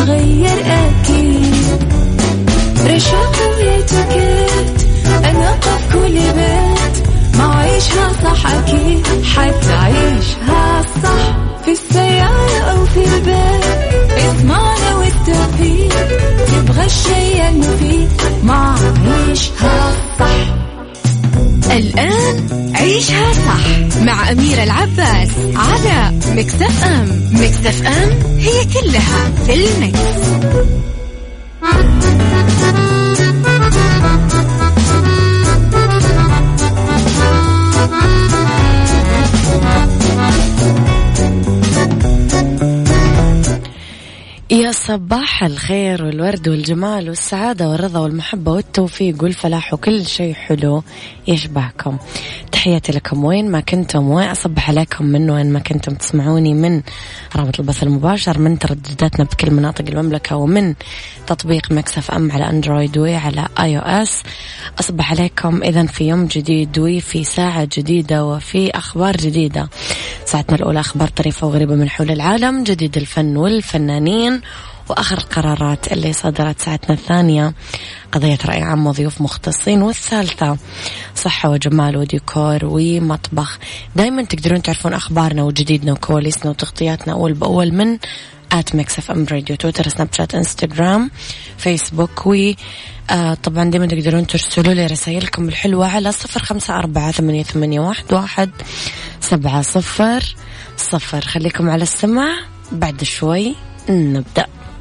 إيه راح تتغير أكيد. رشاق ويتوكيت. أنا قف كل بيت. ما عيشها صح أكيد. حتعيشها صح. في السيارة أو في البيت. اسمعنا والتوفيق. تبغى الشيء المفيد. ما عيشها صح. الآن عيشها صح. مع أميرة العباس على مكتف أم. مكتف أم. هي كلها في المكس. صباح الخير والورد والجمال والسعادة والرضا والمحبة والتوفيق والفلاح وكل شيء حلو يشبهكم. تحياتي لكم وين ما كنتم وين أصبح عليكم من وين ما كنتم تسمعوني من رابط البث المباشر من تردداتنا بكل مناطق المملكة ومن تطبيق Mix FM على Android وعلى iOS أصبح عليكم إذا في يوم جديد وفي ساعة جديدة وفي أخبار جديدة. ساعتنا الأولى أخبار طريفة وغريبة من حول العالم جديد الفن والفنانين. وآخر القرارات اللي صدرت ساعتنا الثانية. قضية رأي عام وضيوف مختصين. والثالثة صحة وجمال وديكور ومطبخ. دايما تقدرون تعرفون أخبارنا وجديدنا وكواليسنا وتغطياتنا. أول بأول من at Mix FM Radio تويتر سناب شات إنستغرام فيسبوك و آه طبعا دايما تقدرون ترسلوا لي رسائلكم الحلوة على صفر خمسة أربعة ثمانية, ثمانية واحد, واحد سبعة صفر صفر. خليكم على السمع بعد شوي نبدأ.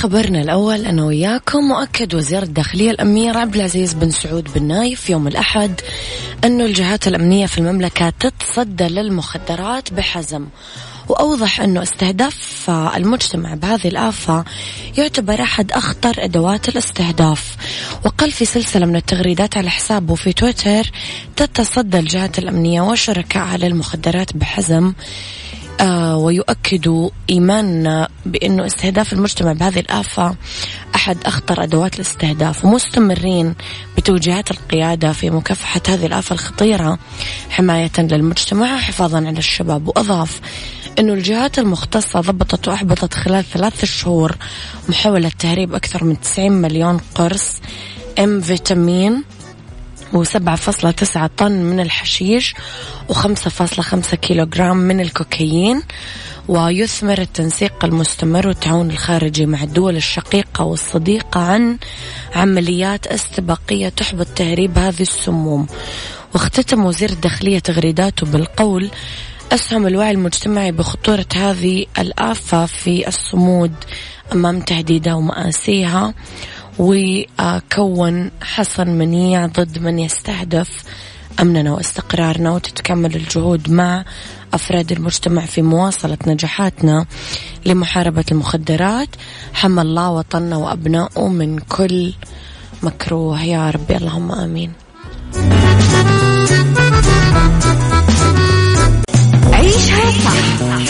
لخبرنا الأول أنا وياكم مؤكد وزير الداخلية الأمير عبد العزيز بن سعود بن نايف يوم الأحد أنه الجهات الأمنية في المملكة تتصدى للمخدرات بحزم وأوضح أنه استهداف المجتمع بهذه الآفة يعتبر أحد أخطر أدوات الاستهداف وقال في سلسلة من التغريدات على حسابه في تويتر تتصدى الجهات الأمنية وشركائها للمخدرات بحزم آه ويؤكد إيماننا بأنه استهداف المجتمع بهذه الآفة أحد أخطر أدوات الاستهداف. ومستمرين بتوجيهات القيادة في مكافحة هذه الآفة الخطيرة حماية للمجتمع وحفاظا على الشباب. وأضاف أنه الجهات المختصة ضبطت وأحبطت خلال ثلاث شهور محاولة تهريب أكثر من 90 مليون قرص ام فيتامين وسبعة فاصلة تسعة طن من الحشيش وخمسة فاصلة خمسة كيلو جرام من الكوكايين ويثمر التنسيق المستمر والتعاون الخارجي مع الدول الشقيقة والصديقة عن عمليات استباقية تحبط تهريب هذه السموم. واختتم وزير الداخلية تغريداته بالقول أسهم الوعي المجتمعي بخطورة هذه الآفة في الصمود أمام تهديدها ومآسيها. وكون حصن منيع ضد من يستهدف أمننا واستقرارنا وتتكمل الجهود مع أفراد المجتمع في مواصلة نجاحاتنا لمحاربة المخدرات. حمى الله وطننا وأبنائه من كل مكروه. يا ربي اللهم آمين. عيشها صح.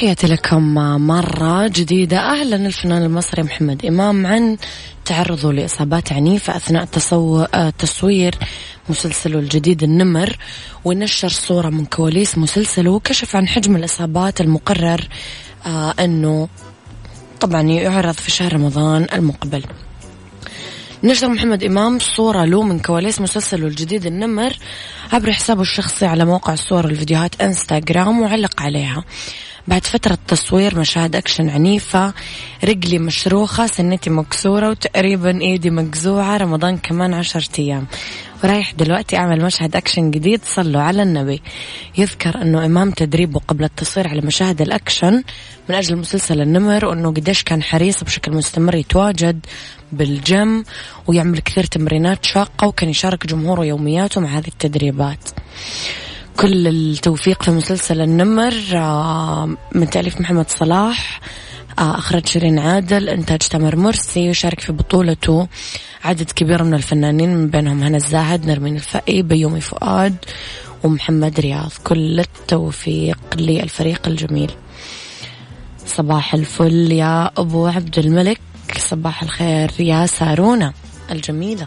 تحياتي لكم مرة جديدة. أهلا الفنان المصري محمد إمام عن تعرضه لإصابات عنيفة أثناء تصو... تصوير مسلسله الجديد النمر ونشر صورة من كواليس مسلسله وكشف عن حجم الإصابات المقرر آه أنه طبعا يعرض في شهر رمضان المقبل. نشر محمد إمام صورة له من كواليس مسلسله الجديد النمر عبر حسابه الشخصي على موقع الصور والفيديوهات إنستغرام وعلق عليها. بعد فترة تصوير مشاهد أكشن عنيفة رجلي مشروخة سنتي مكسورة وتقريبا إيدي مجزوعة رمضان كمان عشرة أيام. ورايح دلوقتي أعمل مشهد أكشن جديد صلوا على النبي. يذكر أنه إمام تدريبه قبل التصوير على مشاهد الأكشن من أجل مسلسل النمر وأنه قديش كان حريص بشكل مستمر يتواجد بالجيم ويعمل كثير تمرينات شاقة وكان يشارك جمهوره يومياته مع هذه التدريبات. كل التوفيق في مسلسل النمر آه، من تأليف محمد صلاح آه، أخرج شيرين عادل إنتاج تامر مرسي وشارك في بطولته عدد كبير من الفنانين من بينهم هنا الزاهد نرمين الفقي بيومي فؤاد ومحمد رياض. كل التوفيق للفريق الجميل. صباح الفل يا أبو عبد الملك صباح الخير يا سارونا الجميلة.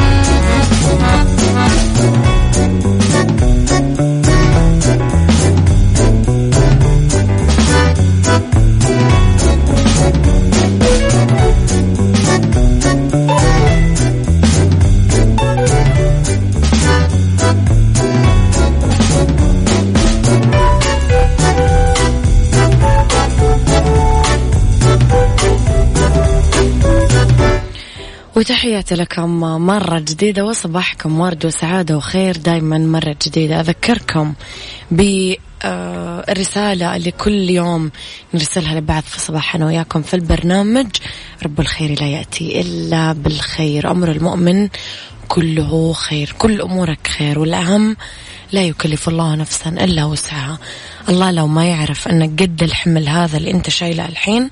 وتحياتي لكم مرة جديدة وصباحكم ورد وسعادة وخير. دايما مرة جديدة أذكركم بالرسالة اللي كل يوم نرسلها لبعض في صباحنا وياكم في البرنامج. رب الخير لا يأتي إلا بالخير. أمر المؤمن كله خير. كل أمورك خير. والأهم لا يكلف الله نفسا إلا وسعها. الله لو ما يعرف أنك قد الحمل هذا اللي أنت شايله الحين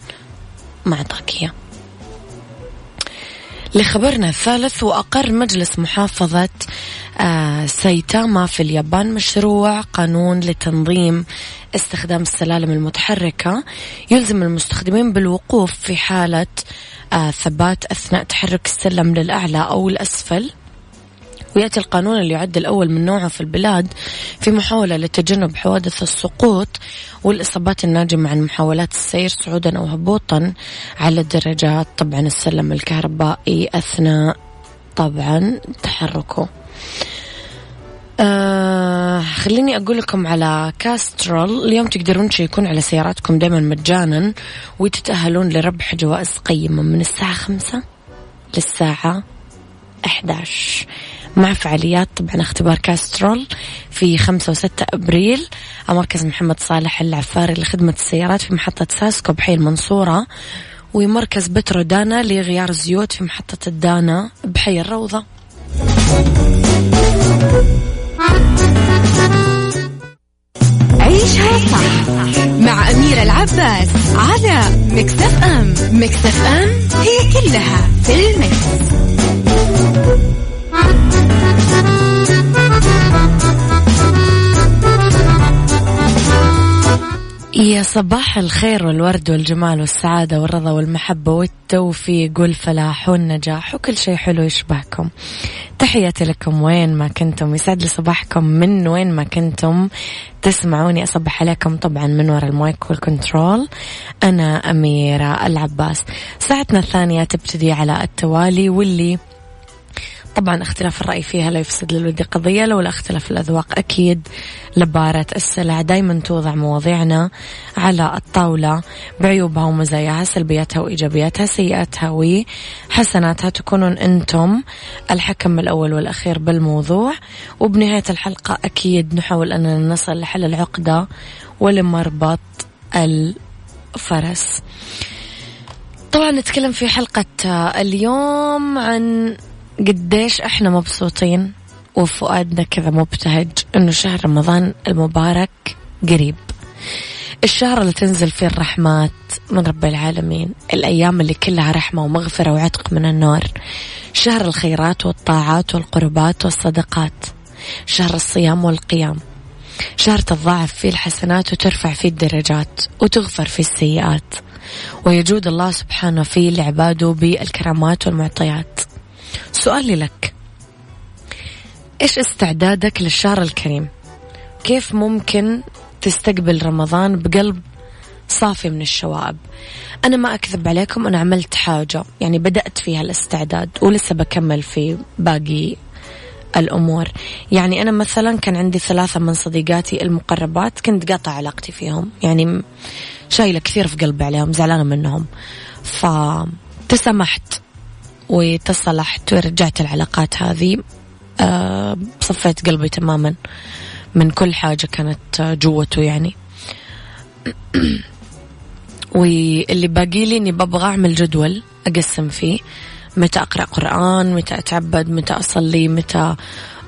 ما أعطاك إياه. لخبرنا الثالث وأقر مجلس محافظة آه، سايتاما في اليابان مشروع قانون لتنظيم استخدام السلالم المتحركة. يلزم المستخدمين بالوقوف في حالة آه، ثبات أثناء تحرك السلم للأعلى أو الأسفل. ويأتي القانون اللي يعد الأول من نوعه في البلاد في محاولة لتجنب حوادث السقوط والإصابات الناجمة عن محاولات السير صعودا أو هبوطا على الدرجات طبعا السلم الكهربائي أثناء طبعا تحركه. آه خليني أقول لكم على كاسترول اليوم تقدرون تشيكون على سياراتكم دائما مجانا وتتأهلون لربح جوائز قيمة من الساعة خمسة للساعة 11 مع فعاليات طبعا اختبار كاسترول في 5 و6 أبريل. مركز محمد صالح العفاري لخدمة السيارات في محطة ساسكو بحي المنصورة ومركز بترو دانا لغيار الزيوت في محطة الدانا بحي الروضة عيشها صح مع أميرة العباس على Mix FM Mix FM هي كلها في ال Mix. يا صباح الخير والورد والجمال والسعادة والرضا والمحبة والتوفيق والفلاح والنجاح وكل شيء حلو يشبهكم. تحياتي لكم وين ما كنتم. يسعد لي صباحكم من وين ما كنتم. تسمعوني أصبح عليكم طبعا من وراء المايك وال control. أنا أميرة العباس. ساعتنا الثانية تبتدي على التوالي واللي طبعا اختلاف الرأي فيها لا يفسد للود قضية لولا اختلاف الأذواق أكيد لبارة السلع. دايما توضع مواضيعنا على الطاولة بعيوبها ومزاياها سلبياتها وإيجابياتها سيئاتها وحسناتها. تكونون أنتم الحكم الأول والأخير بالموضوع. وبنهاية الحلقة أكيد نحاول أننا نصل لحل العقدة ولمربط الفرس. طبعا نتكلم في حلقة اليوم عن قديش إحنا مبسوطين وفؤادنا كذا مبتهج إنه شهر رمضان المبارك قريب. الشهر اللي تنزل فيه الرحمات من رب العالمين الأيام اللي كلها رحمة ومغفرة وعتق من النار. شهر الخيرات والطاعات والقربات والصدقات. شهر الصيام والقيام. شهر تضاعف فيه الحسنات وترفع فيه الدرجات وتغفر فيه السيئات. ويجود الله سبحانه فيه لعباده بالكرامات والمعطيات. سؤالي لك. إيش استعدادك للشهر الكريم؟ كيف ممكن تستقبل رمضان بقلب صافي من الشوائب؟ أنا ما أكذب عليكم أنا عملت حاجة يعني بدأت فيها الاستعداد ولسه بكمل في باقي الأمور. يعني أنا مثلا كان عندي ثلاثة من صديقاتي المقربات كنت قاطع علاقتي فيهم يعني شايلة كثير في قلبي عليهم زعلانة منهم. فتسامحت وتصلحت ورجعت العلاقات هذه. أه صفيت قلبي تماما من كل حاجة كانت جوته يعني. واللي باقي لي إني ببغى أعمل جدول أقسم فيه. متى أقرأ قرآن متى أتعبد متى أصلي متى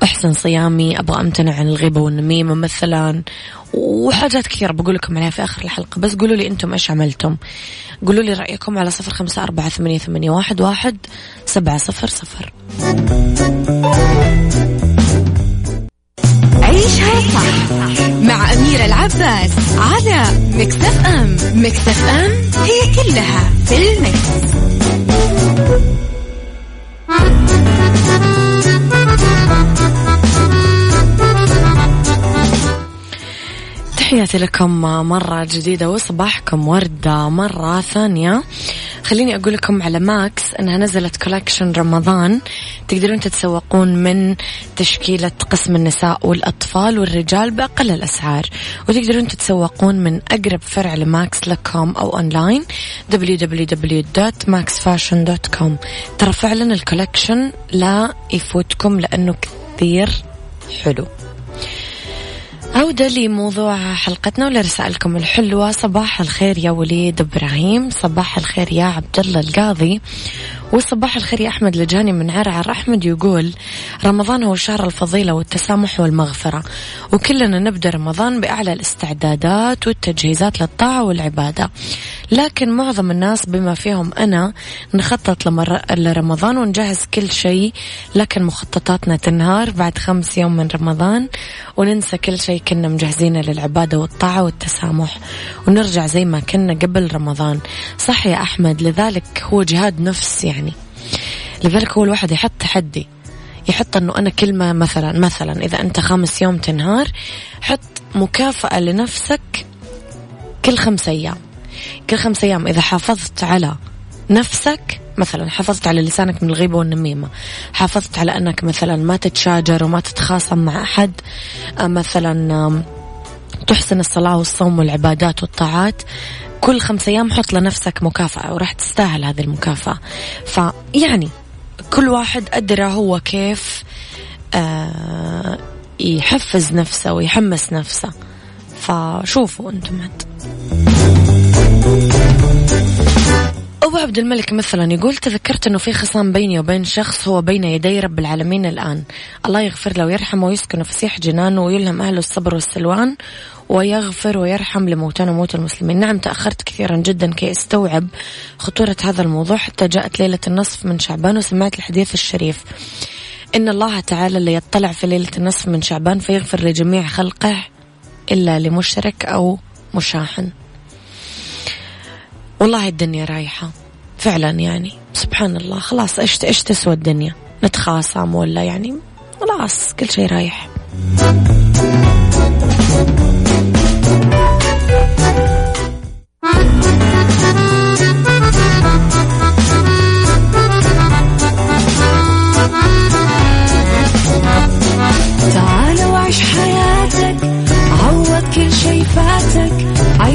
أحسن صيامي أبغى أمتنع عن الغيبة والنميمة مثلا وحاجات كثيرة بقول لكم عليها في آخر الحلقة. بس قولوا لي أنتم إيش عملتم؟ قولوا لي رأيكم على صفر خمسة أربعة ثمانية, ثمانية واحد, واحد سبعة صفر صفر. عيشها صح مع أميرة العباس على مكتف أم. مكتف أم هي كلها في المكس. تحياتي لكم مرة جديدة وصباحكم وردة مرة ثانية. خليني أقول لكم على ماكس أنها نزلت collection رمضان. تقدرون تتسوقون من تشكيلة قسم النساء والأطفال والرجال بأقل الأسعار. وتقدرون تتسوقون من أقرب فرع لماكس لكم أو online www.maxfashion.com ترى فعلا ال collection لا يفوتكم لأنه كثير حلو. عودة لموضوع حلقتنا ولرسائلكم الحلوة. صباح الخير يا وليد إبراهيم. صباح الخير يا عبد الله القاضي. وصباح الخير يا أحمد لجاني من عرعر أحمد يقول رمضان هو شهر الفضيلة والتسامح والمغفرة وكلنا نبدأ رمضان بأعلى الاستعدادات والتجهيزات للطاعة والعبادة. لكن معظم الناس بما فيهم أنا نخطط لمر... لرمضان ونجهز كل شيء لكن مخططاتنا تنهار بعد خمس يوم من رمضان وننسى كل شيء كنا مجهزينه للعبادة والطاعة والتسامح ونرجع زي ما كنا قبل رمضان. صح يا أحمد لذلك هو جهاد نفس يعني. لذلك هو الواحد يحط تحدي يحط إنه أنا كلمة مثلا مثلا إذا أنت خامس يوم تنهار حط مكافأة لنفسك كل خمس أيام. كل خمس أيام إذا حافظت على نفسك مثلا حافظت على لسانك من الغيبة والنميمة حافظت على أنك مثلا ما تتشاجر وما تتخاصم مع أحد آه، مثلا تحسن الصلاة والصوم والعبادات والطاعات كل خمس أيام حط لنفسك مكافأة وراح تستاهل هذه المكافأة فيعني كل واحد أدرى هو كيف آه، يحفز نفسه ويحمس نفسه فشوفوا أنتم. أبو عبد الملك مثلا يقول تذكرت أنه في خصام بيني وبين شخص هو بين يدي رب العالمين الآن. الله يغفر له ويرحمه ويسكنه فسيح جنانه ويلهم أهله الصبر والسلوان ويغفر ويرحم لموتانا وموت المسلمين. نعم تأخرت كثيرا جدا كي أستوعب خطورة هذا الموضوع. حتى جاءت ليلة النصف من شعبان وسمعت الحديث الشريف. إن الله تعالى اللي يطلع في ليلة النصف من شعبان فيغفر لجميع خلقه إلا لمشرك أو مشاحن. والله الدنيا رايحة. فعلا يعني. سبحان الله خلاص إيش إيش تسوى الدنيا؟ نتخاصم ولا يعني؟ خلاص كل شيء رايح. تعال وعيش حياتك عوض كل شي فاتك.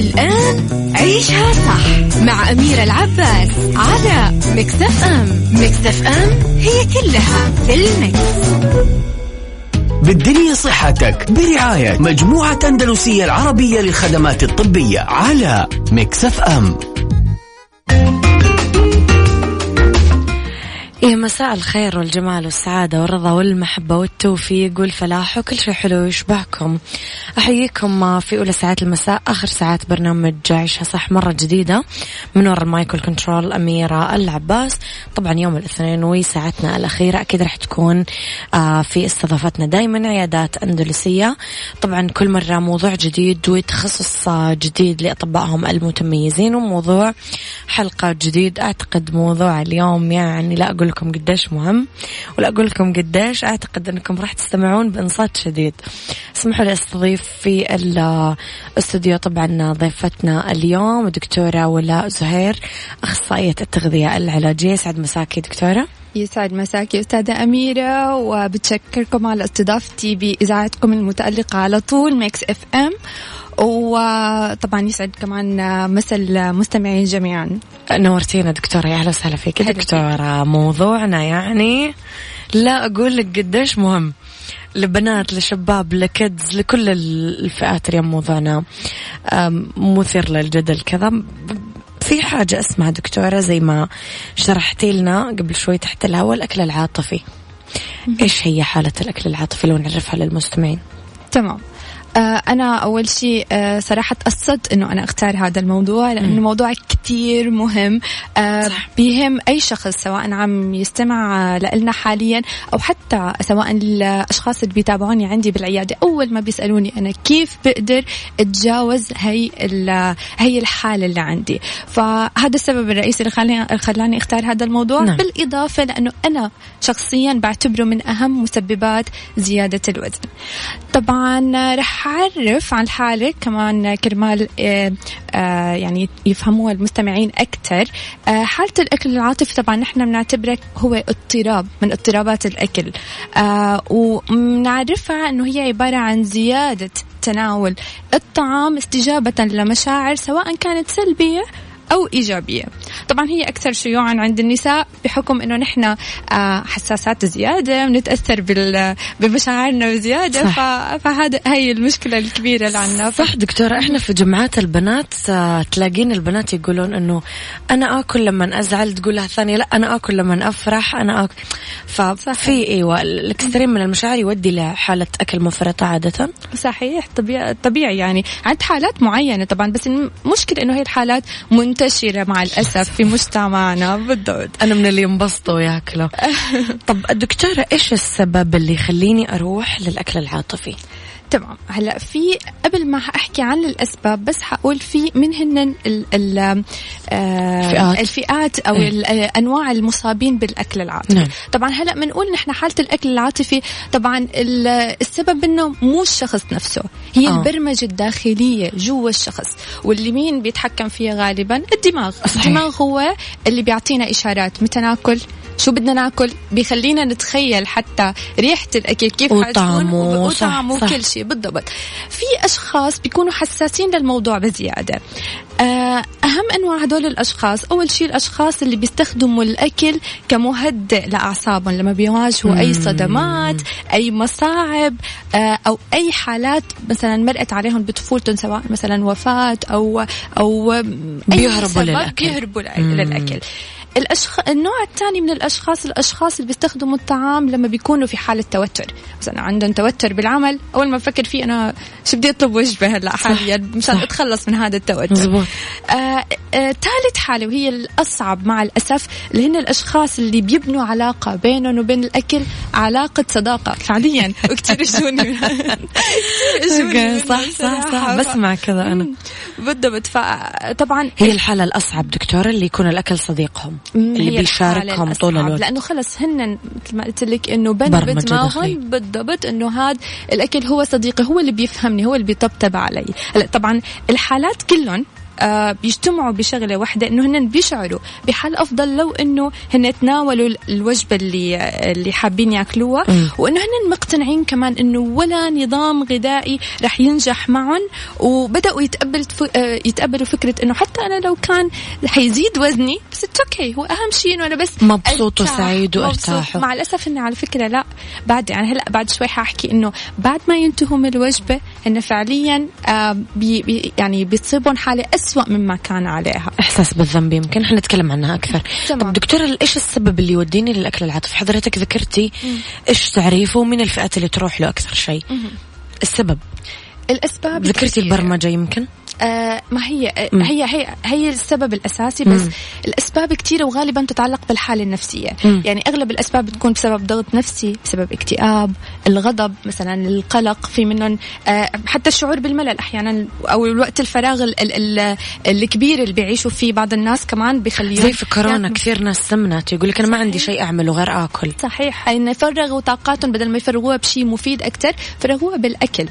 الآن عيشها صح مع أميرة العباس على Mix FM Mix FM هي كلها في ال Mix. بالدنيا صحتك برعاية مجموعة أندلسية العربية للخدمات الطبية على Mix FM يا مساء الخير والجمال والسعادة والرضا والمحبة والتوفيق والفلاح وكل شيء حلو يشبهكم أحييكم في أولى ساعات المساء آخر ساعات برنامج عيشها صح مرة جديدة من وراء المايكل كنترول أميرة العباس. طبعا يوم الاثنين وساعتنا الأخيرة أكيد راح تكون آه، في استضافتنا دايما عيادات أندلسية. طبعا كل مرة موضوع جديد وتخصص جديد لأطبائهم المتميزين وموضوع حلقة جديد. أعتقد موضوع اليوم يعني لا أقول لكم قديش مهم ولا أقول لكم قديش أعتقد أنكم راح تستمعون بإنصات شديد. اسمحوا لي أستضيف في الأستوديو طبعا ضيفتنا اليوم دكتورة ولاء زهير أخصائية التغذية العلاجية. يسعد مساكي دكتورة. يسعد مساكي أستاذة أميرة وبتشكركم على استضافتي بإذاعتكم المتألقة على طول Mix FM. وطبعا يسعد كمان مسا المستمعين جميعا. نورتينا دكتورة يا أهلا وسهلا فيك. دكتورة موضوعنا يعني لا أقول لك قديش مهم لبنات لشباب لكدز لكل الفئات اليوم موضوعنا. مثير للجدل كذا. في حاجة اسمها دكتورة زي ما شرحتي لنا قبل شوي تحت الهواء الأكل العاطفي. إيش هي حالة الأكل العاطفي لو نعرفها للمستمعين؟ تمام. أنا أول شيء آه، صراحة تأسست إنه أنا أختار هذا الموضوع لأنه موضوع كتير مهم. آه،. بيهم أي شخص سواء عم يستمع لنا حاليا أو حتى سواء الأشخاص اللي بيتابعوني عندي بالعيادة أول ما بيسألوني أنا كيف بقدر أتجاوز هي هي الحالة اللي عندي. فهذا السبب الرئيسي اللي خلاني خلاني أختار هذا الموضوع. نعم. بالإضافة لأنه أنا شخصيا بعتبره من أهم مسببات زيادة الوزن. طبعا رح حعرف عن حالك كمان كرمال آه، آه، يعني يفهموها المستمعين أكثر آه، حالة الأكل العاطفي طبعا نحن بنعتبره هو اضطراب من اضطرابات الأكل. ونعرفها أنه هي عبارة عن زيادة تناول الطعام استجابة لمشاعر سواء كانت سلبية أو إيجابية. طبعا هي أكثر شيوعا عند النساء بحكم أنه نحن آه، حساسات زيادة بنتأثر بمشاعرنا زيادة فهذا هي المشكلة الكبيرة اللي عندنا. صح دكتورة إحنا في جمعات البنات آه، تلاقين البنات يقولون إنه أنا آكل لما أزعل تقول لها الثانية لا أنا آكل لما أفرح أنا آكل. ففي أيوه الاكستريم من المشاعر يودي لحالة أكل مفرطة عادة؟ صحيح طبيعي طبيعي يعني. عند حالات معينة طبعا بس المشكلة إنه هي الحالات منتشرة منتشرة مع الأسف في مجتمعنا بالضبط أنا من اللي ينبسطوا وياكلوا طب دكتورة إيش السبب اللي يخليني أروح للأكل العاطفي؟ تمام هلا في قبل ما احكي عن الاسباب بس حقول في منهن ال ال آه الفئات أو إيه؟ أنواع المصابين بالأكل العاطفي نعم. طبعا هلا بنقول نحن حالة الأكل العاطفي طبعا السبب إنه مو الشخص نفسه هي آه. البرمجة الداخلية جوا الشخص واللي مين بيتحكم فيها غالبا الدماغ صحيح. الدماغ هو اللي بيعطينا إشارات متى ناكل شو بدنا ناكل؟ بيخلينا نتخيل حتى ريحة الأكل كيف وطعمه وطعمه وكل شيء بالضبط. في أشخاص بيكونوا حساسين للموضوع بزيادة. آه، أهم أنواع هدول الأشخاص أول شيء الأشخاص اللي بيستخدموا الأكل كمهدئ لأعصابهم لما بيواجهوا أي صدمات أي مصاعب آه، أو أي حالات مثلا مرقت عليهم بطفولتهم سواء مثلا وفاة أو أو بيهربوا للأكل. بيهربوا للأكل. الأشخ... النوع الثاني من الأشخاص الأشخاص اللي بيستخدموا الطعام لما بيكونوا في حالة توتر. مثلا عندهم توتر بالعمل أول ما بفكر فيه أنا شو بدي أطلب وجبة هلأ حاليا مشان أتخلص من هذا التوتر. مزبوط. آه ثالث حالة وهي الأصعب مع الأسف اللي هن الأشخاص اللي بيبنوا علاقة بينهم وبين الأكل علاقة صداقة فعليا. وكتير اجوني صح صح صح. بسمع كذا أنا. بالضبط فطبعا هي الحالة الأصعب دكتورة اللي يكون الأكل صديقهم اللي بيشاركهم طول الوقت. لأنه خلص هن مثل ما قلت لك إنه بنوا بدماغهم بالضبط إنه هذا الأكل هو صديقي هو اللي بيفهمني هو اللي بيطبطب علي. هلا طبعا الحالات كلهم آه بيجتمعوا بشغلة واحدة إنه هن بيشعروا بحال أفضل لو إنه هن تناولوا الوجبة اللي اللي حابين يأكلوها وإنه هن مقتنعين كمان إنه ولا نظام غذائي رح ينجح معهم وبدأوا يتقبل آه يتقبلوا فكرة إنه حتى أنا لو كان حيزيد وزني بس okay هو أهم شيء إنه أنا بس مبسوط وسعيد وأرتاح. مع الأسف إنه على فكرة لا. بعد يعني هلأ بعد شوي حأحكي إنه بعد ما ينتهوا من الوجبة إنه فعليا آه بي بي يعني بتصيبهم حالة أسوأ مما كان عليها. إحساس بالذنب يمكن. إحنا نتكلم عنها أكثر. تمام. طب دكتورة إيش السبب اللي يوديني للأكل العاطفي؟ حضرتك ذكرتي. إيش تعريفه ومن الفئات اللي تروح له أكثر شيء. السبب. الأسباب ذكرتي البرمجة يمكن؟ آه ما هي آه هي هي هي السبب الأساسي بس مم. الأسباب كثيره وغالبا تتعلق بالحالة النفسية. مم. يعني أغلب الأسباب بتكون بسبب ضغط نفسي بسبب اكتئاب الغضب مثلا القلق في منهم آه حتى الشعور بالملل أحيانا أو الوقت الفراغ ال ال ال الكبير اللي بيعيشوا فيه بعض الناس كمان بيخليهم زي في كورونا يعني كثير ناس سمنت. يقول لك أنا ما عندي شيء اعمله غير آكل. صحيح. ان يفرغوا طاقاتهم بدل ما يفرغوها بشيء مفيد أكثر فرغوها بالأكل.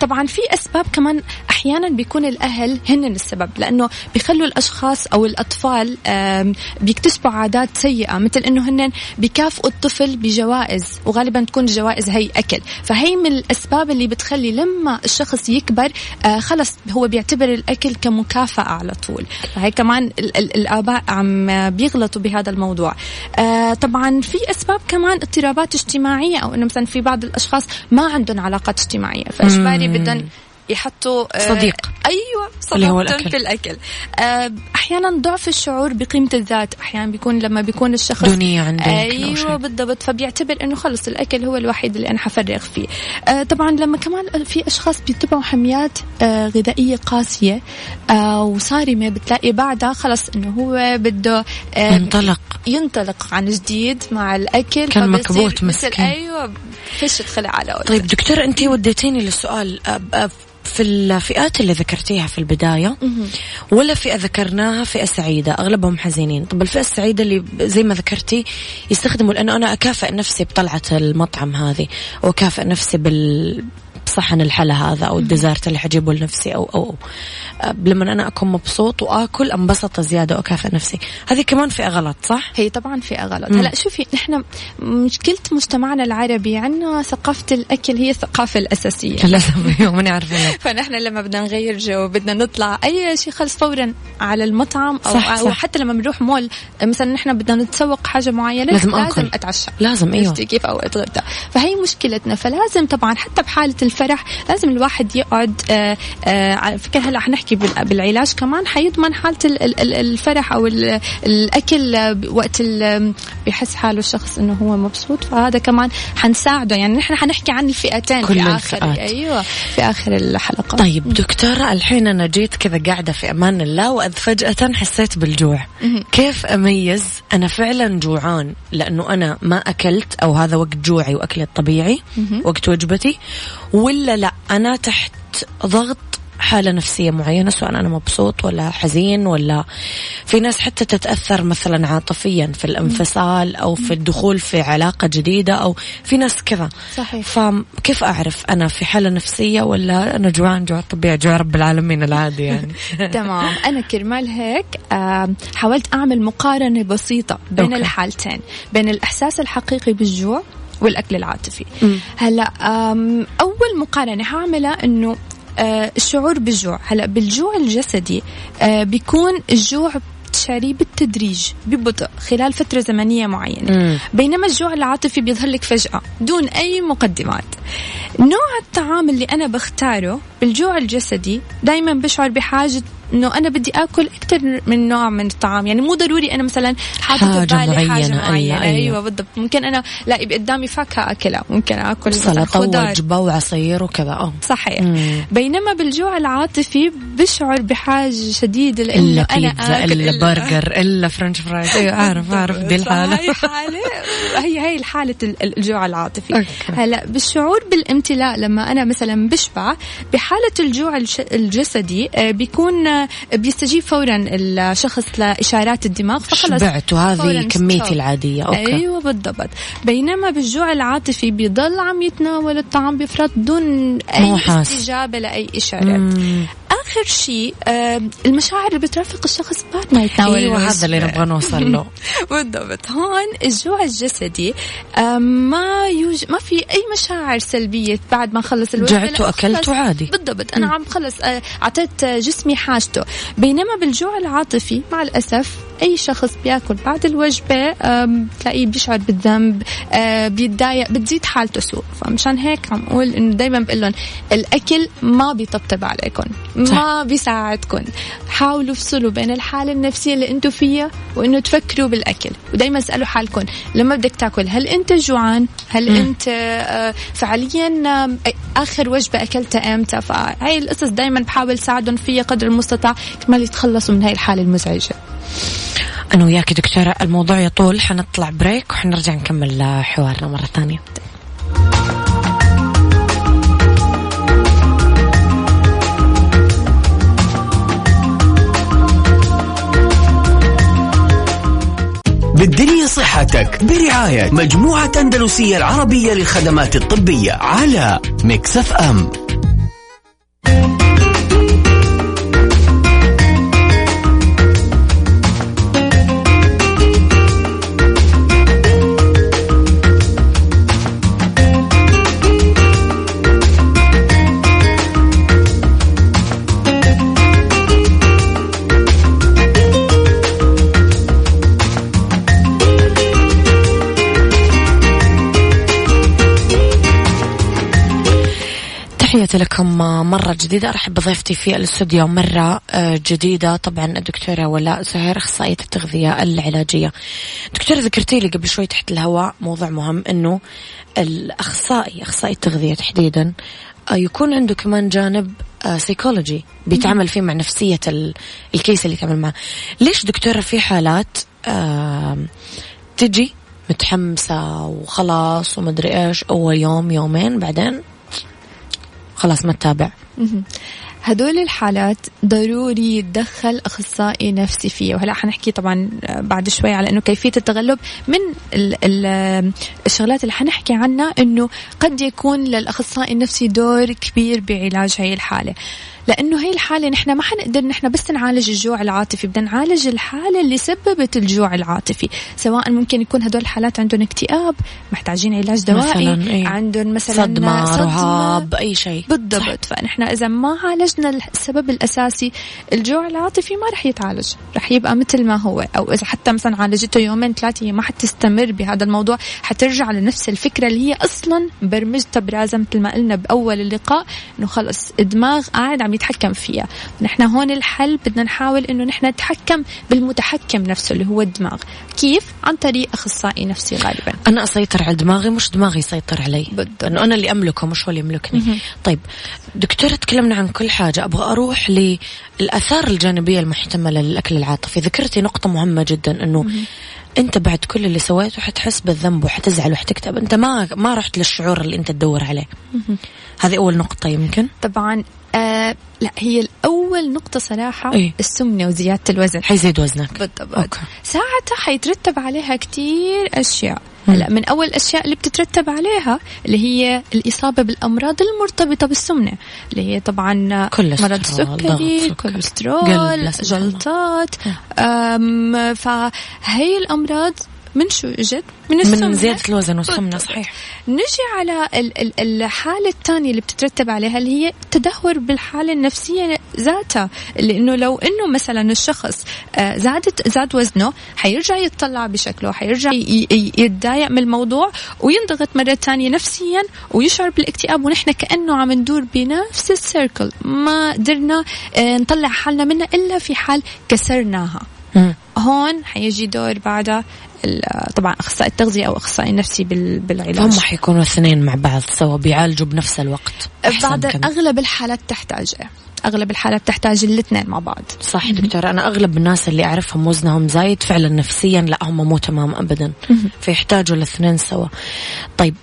طبعا في أسباب كمان أحيانا بيكون الأهل هن السبب لأنه بيخلوا الأشخاص أو الأطفال بيكتسبوا عادات سيئة مثل إنه هن بيكافئوا الطفل بجوائز وغالبا تكون الجوائز هي أكل. فهي من الأسباب اللي بتخلي لما الشخص يكبر آه، خلص هو بيعتبر الأكل كمكافأة على طول. فهي كمان الآباء عم بيغلطوا بهذا الموضوع. آه، طبعا في أسباب كمان اضطرابات اجتماعية أو إنه مثلا في بعض الأشخاص ما عندهم علاقات اجتماعية. فإجباري بدهم يحطوا آه، صديق. أيوه صديق الأكل. في الأكل. آه، أحيانا ضعف الشعور بقيمة الذات. أحيانا بيكون لما بيكون الشخص دونية عنده أيوه بالضبط. فبيعتبر إنه خلص الأكل هو الوحيد اللي أنا حفرغ فيه. آه، طبعا لما كمان في أشخاص بيتبعوا حميات غذائية قاسية وصارمة بتلاقي بعدها خلص إنه هو بده ينطلق. ينطلق عن جديد مع الأكل. كان مكبوت مسكين. أيوه فيش تدخل على طيب دكتور انت وديتيني للسؤال في الفئات اللي ذكرتيها في البداية ولا فئة ذكرناها فئة سعيدة؟ أغلبهم حزينين. طب الفئة السعيدة اللي زي ما ذكرتي يستخدموا لأنه أنا أكافئ نفسي بطلعة المطعم هذه وأكافئ نفسي بال صحن الحلا هذا أو الديزرت اللي حجيبه لنفسي أو أو, أو. لما أنا أكون مبسوط وآكل انبسط زيادة وأكافئ نفسي. هذه كمان فئة غلط صح؟ هي طبعا فئة غلط. هلأ شوفي نحن مشكلة مجتمعنا العربي عندنا ثقافة الأكل هي الثقافة الأساسية. للاسف ماني عارفه فنحن لما بدنا نغير جو بدنا نطلع أي شيء خلص فورا على المطعم أو, صح أو صح. حتى لما بنروح مول مثلا نحن بدنا نتسوق حاجة معينة لازم, لازم أتعشى. لازم إيوه. كيف أو أتغدى. فهي مشكلتنا. فلازم طبعا حتى بحالة الفرح لازم الواحد يقعد آه، آه، فكرة هلا حنحكي بالعلاج كمان حيضمن حالة الفرح أو الأكل وقت بيحس حاله الشخص إنه هو مبسوط فهذا كمان حنساعده. يعني نحن حنحكي عن الفئتين كل في آخر الفئات. أيوة في آخر الحلقة. طيب دكتورة الحين أنا جيت كذا قاعدة في أمان الله وإذ فجأة حسيت بالجوع. كيف أميز أنا فعلا جوعان؟ لأنه أنا ما أكلت أو هذا وقت جوعي وأكلي الطبيعي وقت وجبتي ولا لا؟ أنا تحت ضغط حالة نفسية معينة سواء أنا مبسوط ولا حزين ولا في ناس حتى تتأثر مثلا عاطفيا في الانفصال أو في الدخول في علاقة جديدة أو في ناس كذا. صحيح. فكيف أعرف أنا في حالة نفسية ولا أنا جوعان جوع طبيعي جوع رب العالمين العادي يعني؟ تمام. أنا كرمال هيك حاولت أعمل مقارنة بسيطة بين أوكي. الحالتين بين الإحساس الحقيقي بالجوع والأكل العاطفي. هلأ أول مقارنة هعملها إنه الشعور بالجوع. هلا بالجوع الجسدي آه، بيكون الجوع تشاريه بالتدريج ببطء خلال فترة زمنية معينة. مم. بينما الجوع العاطفي بيظهر لك فجأة دون أي مقدمات. نوع الطعام اللي أنا بختاره بالجوع الجسدي دايما بشعر بحاجة إنه أنا بدي آكل أكثر من نوع من الطعام. يعني مو ضروري أنا مثلا حاطة في بالي حاجة معينة، معينة. أيوة. أيوه بالضبط. ممكن أنا لا يبقى قدامي فاكهة أكلها. ممكن آكل خضار. ووجبة وعصير وكذا. آه. صحيح. مم. بينما بالجوع العاطفي بشعر بحاجة شديدة لإنه إلا أنا آكل إلا برجر إلا French fries أيوه أعرف أعرف دي الحالة. هي هي ال- الجوع العاطفي. okay. هلا بالشعور بالامتلاء لما أنا مثلا بشبع بحالة الجوع الجسدي آه، بيكون بيستجيب فورا الشخص لإشارات الدماغ فخلص شبعت وهذه كميتي stop. العادية okay أيوه بالضبط بينما بالجوع العاطفي بيضل عم يتناول الطعام بفرط دون أي. استجابة لأي اشارات مم. آخر شيء المشاعر اللي بترافق الشخص بعد ما يتناول أيوه هذا اللي الوجبة. نبغى نوصل له بالضبط هون الجوع الجسدي ما يوجد ما في أي مشاعر سلبية بعد ما خلص الوجبة جعت وأكلت خلص. وعادي. بالضبط أنا عم خلص آه، أعطيت آه، جسمي حاجته بينما بالجوع العاطفي مع الأسف أي شخص بيأكل بعد الوجبة تلاقيه بيشعر بالذنب آه، بيتضايق بتزيد حالته سوء. فمشان هيك عم أقول إنه دائما بقول لهم الأكل ما بيطبطب عليكم ما بيساعدكم. حاولوا افصلوا بين الحالة النفسية اللي أنتم فيها وإنه تفكروا بالأكل. ودائما اسألوا حالكم لما بدك تاكل هل أنت جوعان؟ هل مم. أنت آه، فعليا آخر وجبة اكلتها أمتى؟ فهي القصص دائما بحاول ساعدهم فيها قدر المستطاع كمان يتخلصوا من هاي الحالة المزعجة. أنا وياك دكتورة الموضوع يطول حنطلع بريك وحنرجع نكمل حوارنا مرة ثانية. بالدنيا صحتك برعاية مجموعة أندلسية العربية للخدمات الطبية على مكسف أم. تحياتي لكم مرة جديدة أرحب بضيفتي في الاستوديو مرة آه، جديدة. طبعا الدكتورة ولاء زهير أخصائية التغذية العلاجية. دكتورة ذكرتي لي قبل شوي تحت الهواء موضوع مهم أنه الأخصائي أخصائي التغذية تحديدا آه، يكون عنده كمان جانب سيكولوجي بيتعامل فيه مع نفسية ال- case اللي يتعامل معه. ليش دكتورة في حالات تجي متحمسة وخلاص ومدري إيش أول يوم يومين بعدين؟ خلاص ما تتابع. هدول الحالات ضروري يتدخل أخصائي نفسي فيه وهلا حنحكي طبعا بعد شوي على إنه كيفية التغلب. من ال ال الشغلات اللي حنحكي عنها إنه قد يكون للأخصائي النفسي دور كبير بعلاج هي الحالة. لأنه هي الحالة نحن ما حنقدر نحن بس نعالج الجوع العاطفي بدنا نعالج الحالة اللي سببت الجوع العاطفي. سواء ممكن يكون هدول الحالات عندهم اكتئاب محتاجين علاج دوائي مثلاً، إيه. عندهم مثلا صدمة, رهاب أي شيء. بالضبط. فنحن إذا ما عالجنا السبب الأساسي الجوع العاطفي ما رح يتعالج رح يبقى مثل ما هو. أو إذا حتى مثلا عالجته يومين ثلاثة هي ما حتستمر بهذا الموضوع حترجع لنفس الفكرة اللي هي أصلا برمجتها براسها مثل ما قلنا بأول اللقاء إنه خلص الدماغ قاعد عم يتحكم فيها. نحن هون الحل بدنا نحاول إنه نحن نتحكم بالمتحكم نفسه اللي هو الدماغ. كيف؟ عن طريق أخصائي نفسي غالبا. أنا أسيطر على دماغي مش دماغي يسيطر علي. بالضبط. لأنه أنا اللي أملكه مش هو اللي يملكني. طيب دكتورة تكلمنا عن كل حاجة. أبغى أروح للآثار الجانبية المحتملة للأكل العاطفي. ذكرتي نقطة مهمة جدا أنه أنت بعد كل اللي سويته حتحس بالذنب وحتزعل وحتكتب أنت ما ما رحت للشعور اللي أنت تدور عليه. هذه أول نقطة يمكن؟ طبعا آه لا هي الأول نقطة صراحة إيه؟ السمنة وزيادة الوزن. حيزيد وزنك. بالضبط. أوكي. ساعتها حيترتب عليها كتير أشياء. هلا من أول الأشياء اللي بتترتب عليها اللي هي الإصابة بالأمراض المرتبطة بالسمنة اللي هي طبعا مرض السكري كوليسترول. جلطات. فهي الأمراض من شو إجت؟ من السمنة من زيادة الوزن والسمنة صحيح. نجي على ال- ال- الحالة الثانية اللي بتترتب عليها اللي هي تدهور بالحالة النفسية ذاتها. لأنه لو أنه مثلا الشخص آه، زادت زاد وزنه حيرجع يتطلع بشكله حيرجع يتضايق من الموضوع وينضغط مرة ثانية نفسيا ويشعر بالاكتئاب ونحن كأنه عم ندور بنفس السيركل ما قدرنا آه، نطلع حالنا منها إلا في حال كسرناها. هون حيجي دور بعدها طبعا أخصائي التغذية أو أخصائي النفسي بال- بالعلاج. هم حيكونوا اثنين مع بعض سوا بيعالجوا بنفس الوقت. كمان. أغلب الحالات تحتاج أغلب الحالات تحتاج الاثنين مع بعض. صح دكتور أنا أغلب الناس اللي أعرفهم وزنهم زايد فعلا نفسيا لا هم مو تمام ابدا. فيحتاجوا الاثنين سوا. طيب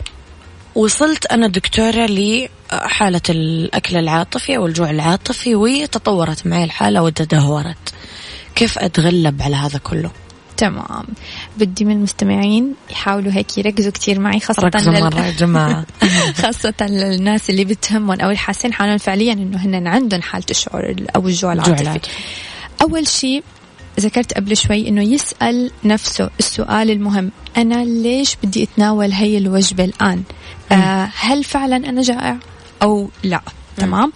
وصلت أنا دكتورة لحاله الأكل العاطفي أو الجوع العاطفي وتطورت معي الحالة وتدهورت. كيف أتغلب على هذا كله؟ تمام. بدي من المستمعين يحاولوا هيك يركزوا كثير معي خاصة لل- مرة يا جماعة. خاصة للناس اللي بتهمهم. أو الحاسين حالهم فعليا إنه هن عندهم حالة الشعور أو الجوع العاطفي. أول شيء ذكرت قبل شوي إنه يسأل نفسه السؤال المهم أنا ليش بدي أتناول هي الوجبة الآن؟ آه هل فعلا أنا جائع أو لا؟ تمام؟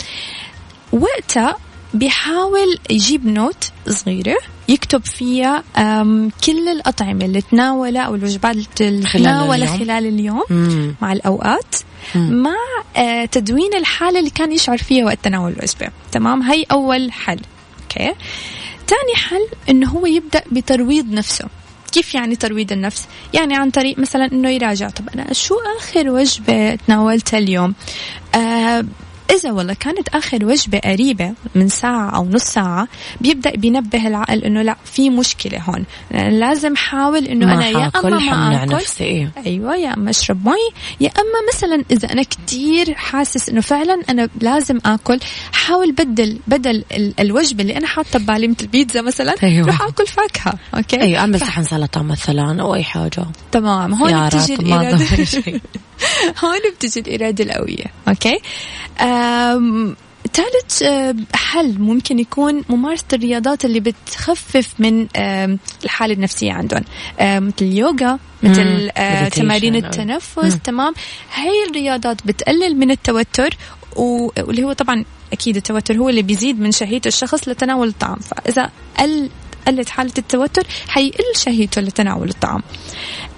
وقتها بيحاول يجيب نوت صغيرة يكتب فيها كل الأطعمة اللي تناولها أو الوجبات اللي خلال تناولها اليوم. خلال اليوم مم. مع الأوقات مم. مع آه، تدوين الحالة اللي كان يشعر فيها وقت تناول الوجبة تمام هي أول حل okay تاني حل إنه هو يبدأ بترويض نفسه كيف يعني ترويض النفس؟ يعني عن طريق مثلا إنه يراجع طب أنا شو آخر وجبة تناولتها اليوم؟ آه إذا والله كانت آخر وجبة قريبة من ساعة أو نص ساعة بيبدأ بينبه العقل إنه لا في مشكلة هون. لازم حاول إنه أنا يا أما ما آكل نفسي إيه. أيوه يا أما أشرب مي يا أما مثلا إذا أنا كتير حاسس إنه فعلا أنا لازم آكل حاول بدل بدل ال- الوجبة اللي أنا حاطة ببالي مثل البيتزا مثلا أيوة. روح آكل فاكهة okay؟ أيوه أعمل صحن سلطة مثلا أو أي حاجة. تمام هون يا رب ما شيء. هون بتجي الإرادة القوية. okay. ثالث حل ممكن يكون ممارسة الرياضات اللي بتخفف من الحالة النفسية عندهم. مثل اليوغا مثل meditation تمارين التنفس. تمام؟ هاي الرياضات بتقلل من التوتر واللي هو طبعا أكيد التوتر هو اللي بيزيد من شهية الشخص لتناول الطعام. فإذا قل قلت حالة التوتر حيقل شهيته لتناول الطعام.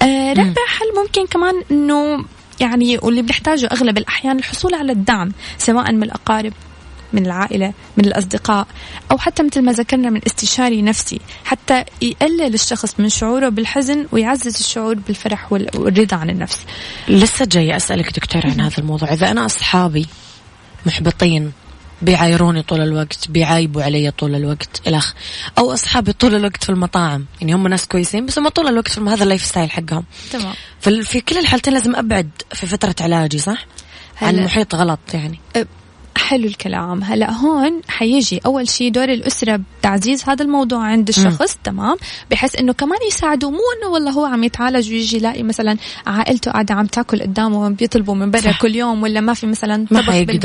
آه رابع حل ممكن كمان إنه يعني واللي بنحتاجه أغلب الأحيان الحصول على الدعم سواء من الأقارب من العائلة من الأصدقاء أو حتى مثل ما ذكرنا من استشاري نفسي حتى يقلل الشخص من شعوره بالحزن ويعزز الشعور بالفرح وال- والرضا عن النفس. لسه جاي أسألك دكتور عن هذا الموضوع. إذا أنا أصحابي محبطين بيعايروني طول الوقت بيعايبوا علي طول الوقت الخ أو أصحابي طول الوقت في المطاعم. يعني هم ناس كويسين بس هم طول الوقت في هذا ال lifestyle حقهم. تمام. ففي كل الحالتين لازم أبعد في فترة علاجي صح؟ عن هلا- محيط غلط يعني. حلو الكلام. هلا هون حيجي أول شيء دور الأسرة بتعزيز هذا الموضوع عند الشخص تمام؟ بحيث إنه كمان يساعدوا. مو إنه والله هو عم يتعالج ويجي يلاقي مثلا عائلته قاعدة عم تاكل قدامه بيطلبوا من برا. كل يوم ولا ما في مثلا ما طبخ. بالبيت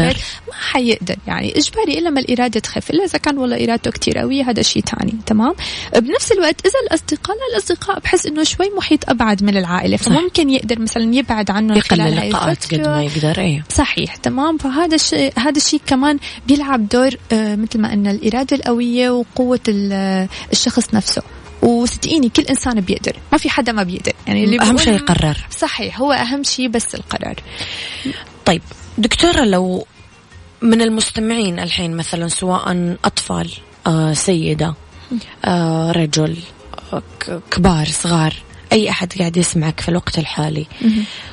ما حيقدر. يعني إجباري إلا ما الإرادة تخف إلا إذا كان والله إرادته كتير قوية هذا شيء تاني تمام؟ بنفس الوقت إذا الأصدقاء لا الأصدقاء بحس إنه شوي محيط أبعد من العائلة فممكن يقدر مثلا يبعد عنه يقلل خلال هاي قد. ما يقدر إيه. صحيح تمام؟ فهذا الشيء هذا الشيء كمان بيلعب دور آه، مثل ما قلنا الإرادة القوية وقوة ال- آه، الشخص نفسه. وصدقيني كل إنسان بيقدر ما في حدا ما بيقدر. يعني اللي أهم شيء يقرر صحيح هو أهم شيء بس القرار. طيب دكتورة لو من المستمعين الحين مثلا سواء أطفال آه سيدة آه رجل آه كبار صغار أي أحد قاعد يسمعك في الوقت الحالي.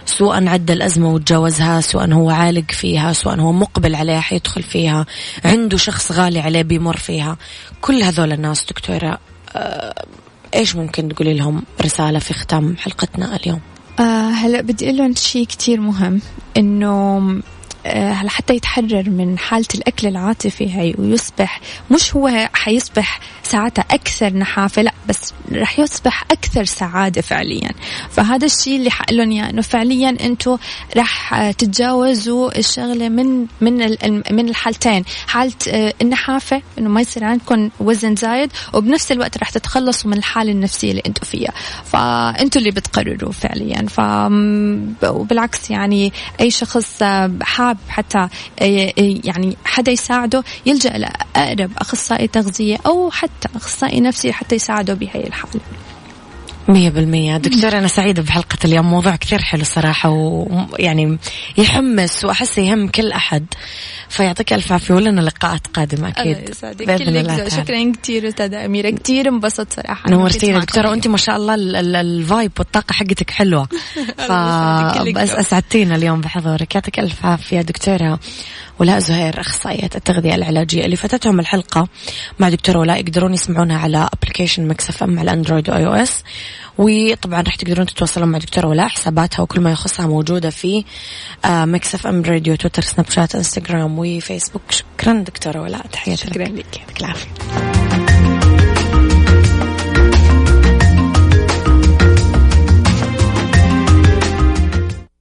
سواء عدى الأزمة وتجاوزها سواء هو عالق فيها سواء هو مقبل عليها حيدخل فيها عنده شخص غالي عليه بيمر فيها. كل هذول الناس دكتورة آه إيش ممكن تقولي لهم رسالة في ختام حلقتنا اليوم؟ آه هلا بدي أقول لهم شيء كثير مهم إنه لحتى يتحرر من حالة الأكل العاطفي هاي ويصبح مش هو حيصبح ساعتها أكثر نحافة لا بس رح يصبح أكثر سعادة فعليا. فهذا الشيء اللي حقول لهم إياه إنه فعليا أنتم رح تتجاوزوا الشغلة من من من الحالتين. حالة آه، النحافة إنه ما يصير عندكم وزن زايد وبنفس الوقت رح تتخلصوا من الحالة النفسية اللي أنتم فيها. فأنتم اللي بتقرروا فعليا. ف وبالعكس يعني أي شخص حاب حتى آه، يعني حدا يساعده يلجأ لأقرب أخصائي تغذية أو حتى أخصائي نفسي حتى يساعده بهي الحالة. مية بالمية. دكتور أنا سعيدة بحلقة اليوم. موضوع كثير حلو صراحة ويعني يحمس وأحس يهم كل أحد فيعطيك ألف عافية ولنا لقاءات قادمة أكيد. بإذن الله شكرا كثير أستاذة أميرة. كثير انبسطت صراحة نورتينا دكتورة وأنت ما شاء الله الفايب والطاقة حقتك حلوة. فبس أسعدتينا اليوم بحضورك. يعطيك ألف عافية دكتورة. ولاء زهير أخصائية التغذية العلاجية اللي فاتتهم الحلقة. مع دكتورة ولاء يقدرون يسمعونها على application Mix FM على ال Android و iOS وطبعا راح تقدرون تتواصلون مع دكتورة ولاء حساباتها وكل ما يخصها موجودة في Mix FM راديو تويتر سناب شات انستغرام وفيسبوك شكرا دكتورة ولاء تحياتي شكرا لك. يعطيك العافية.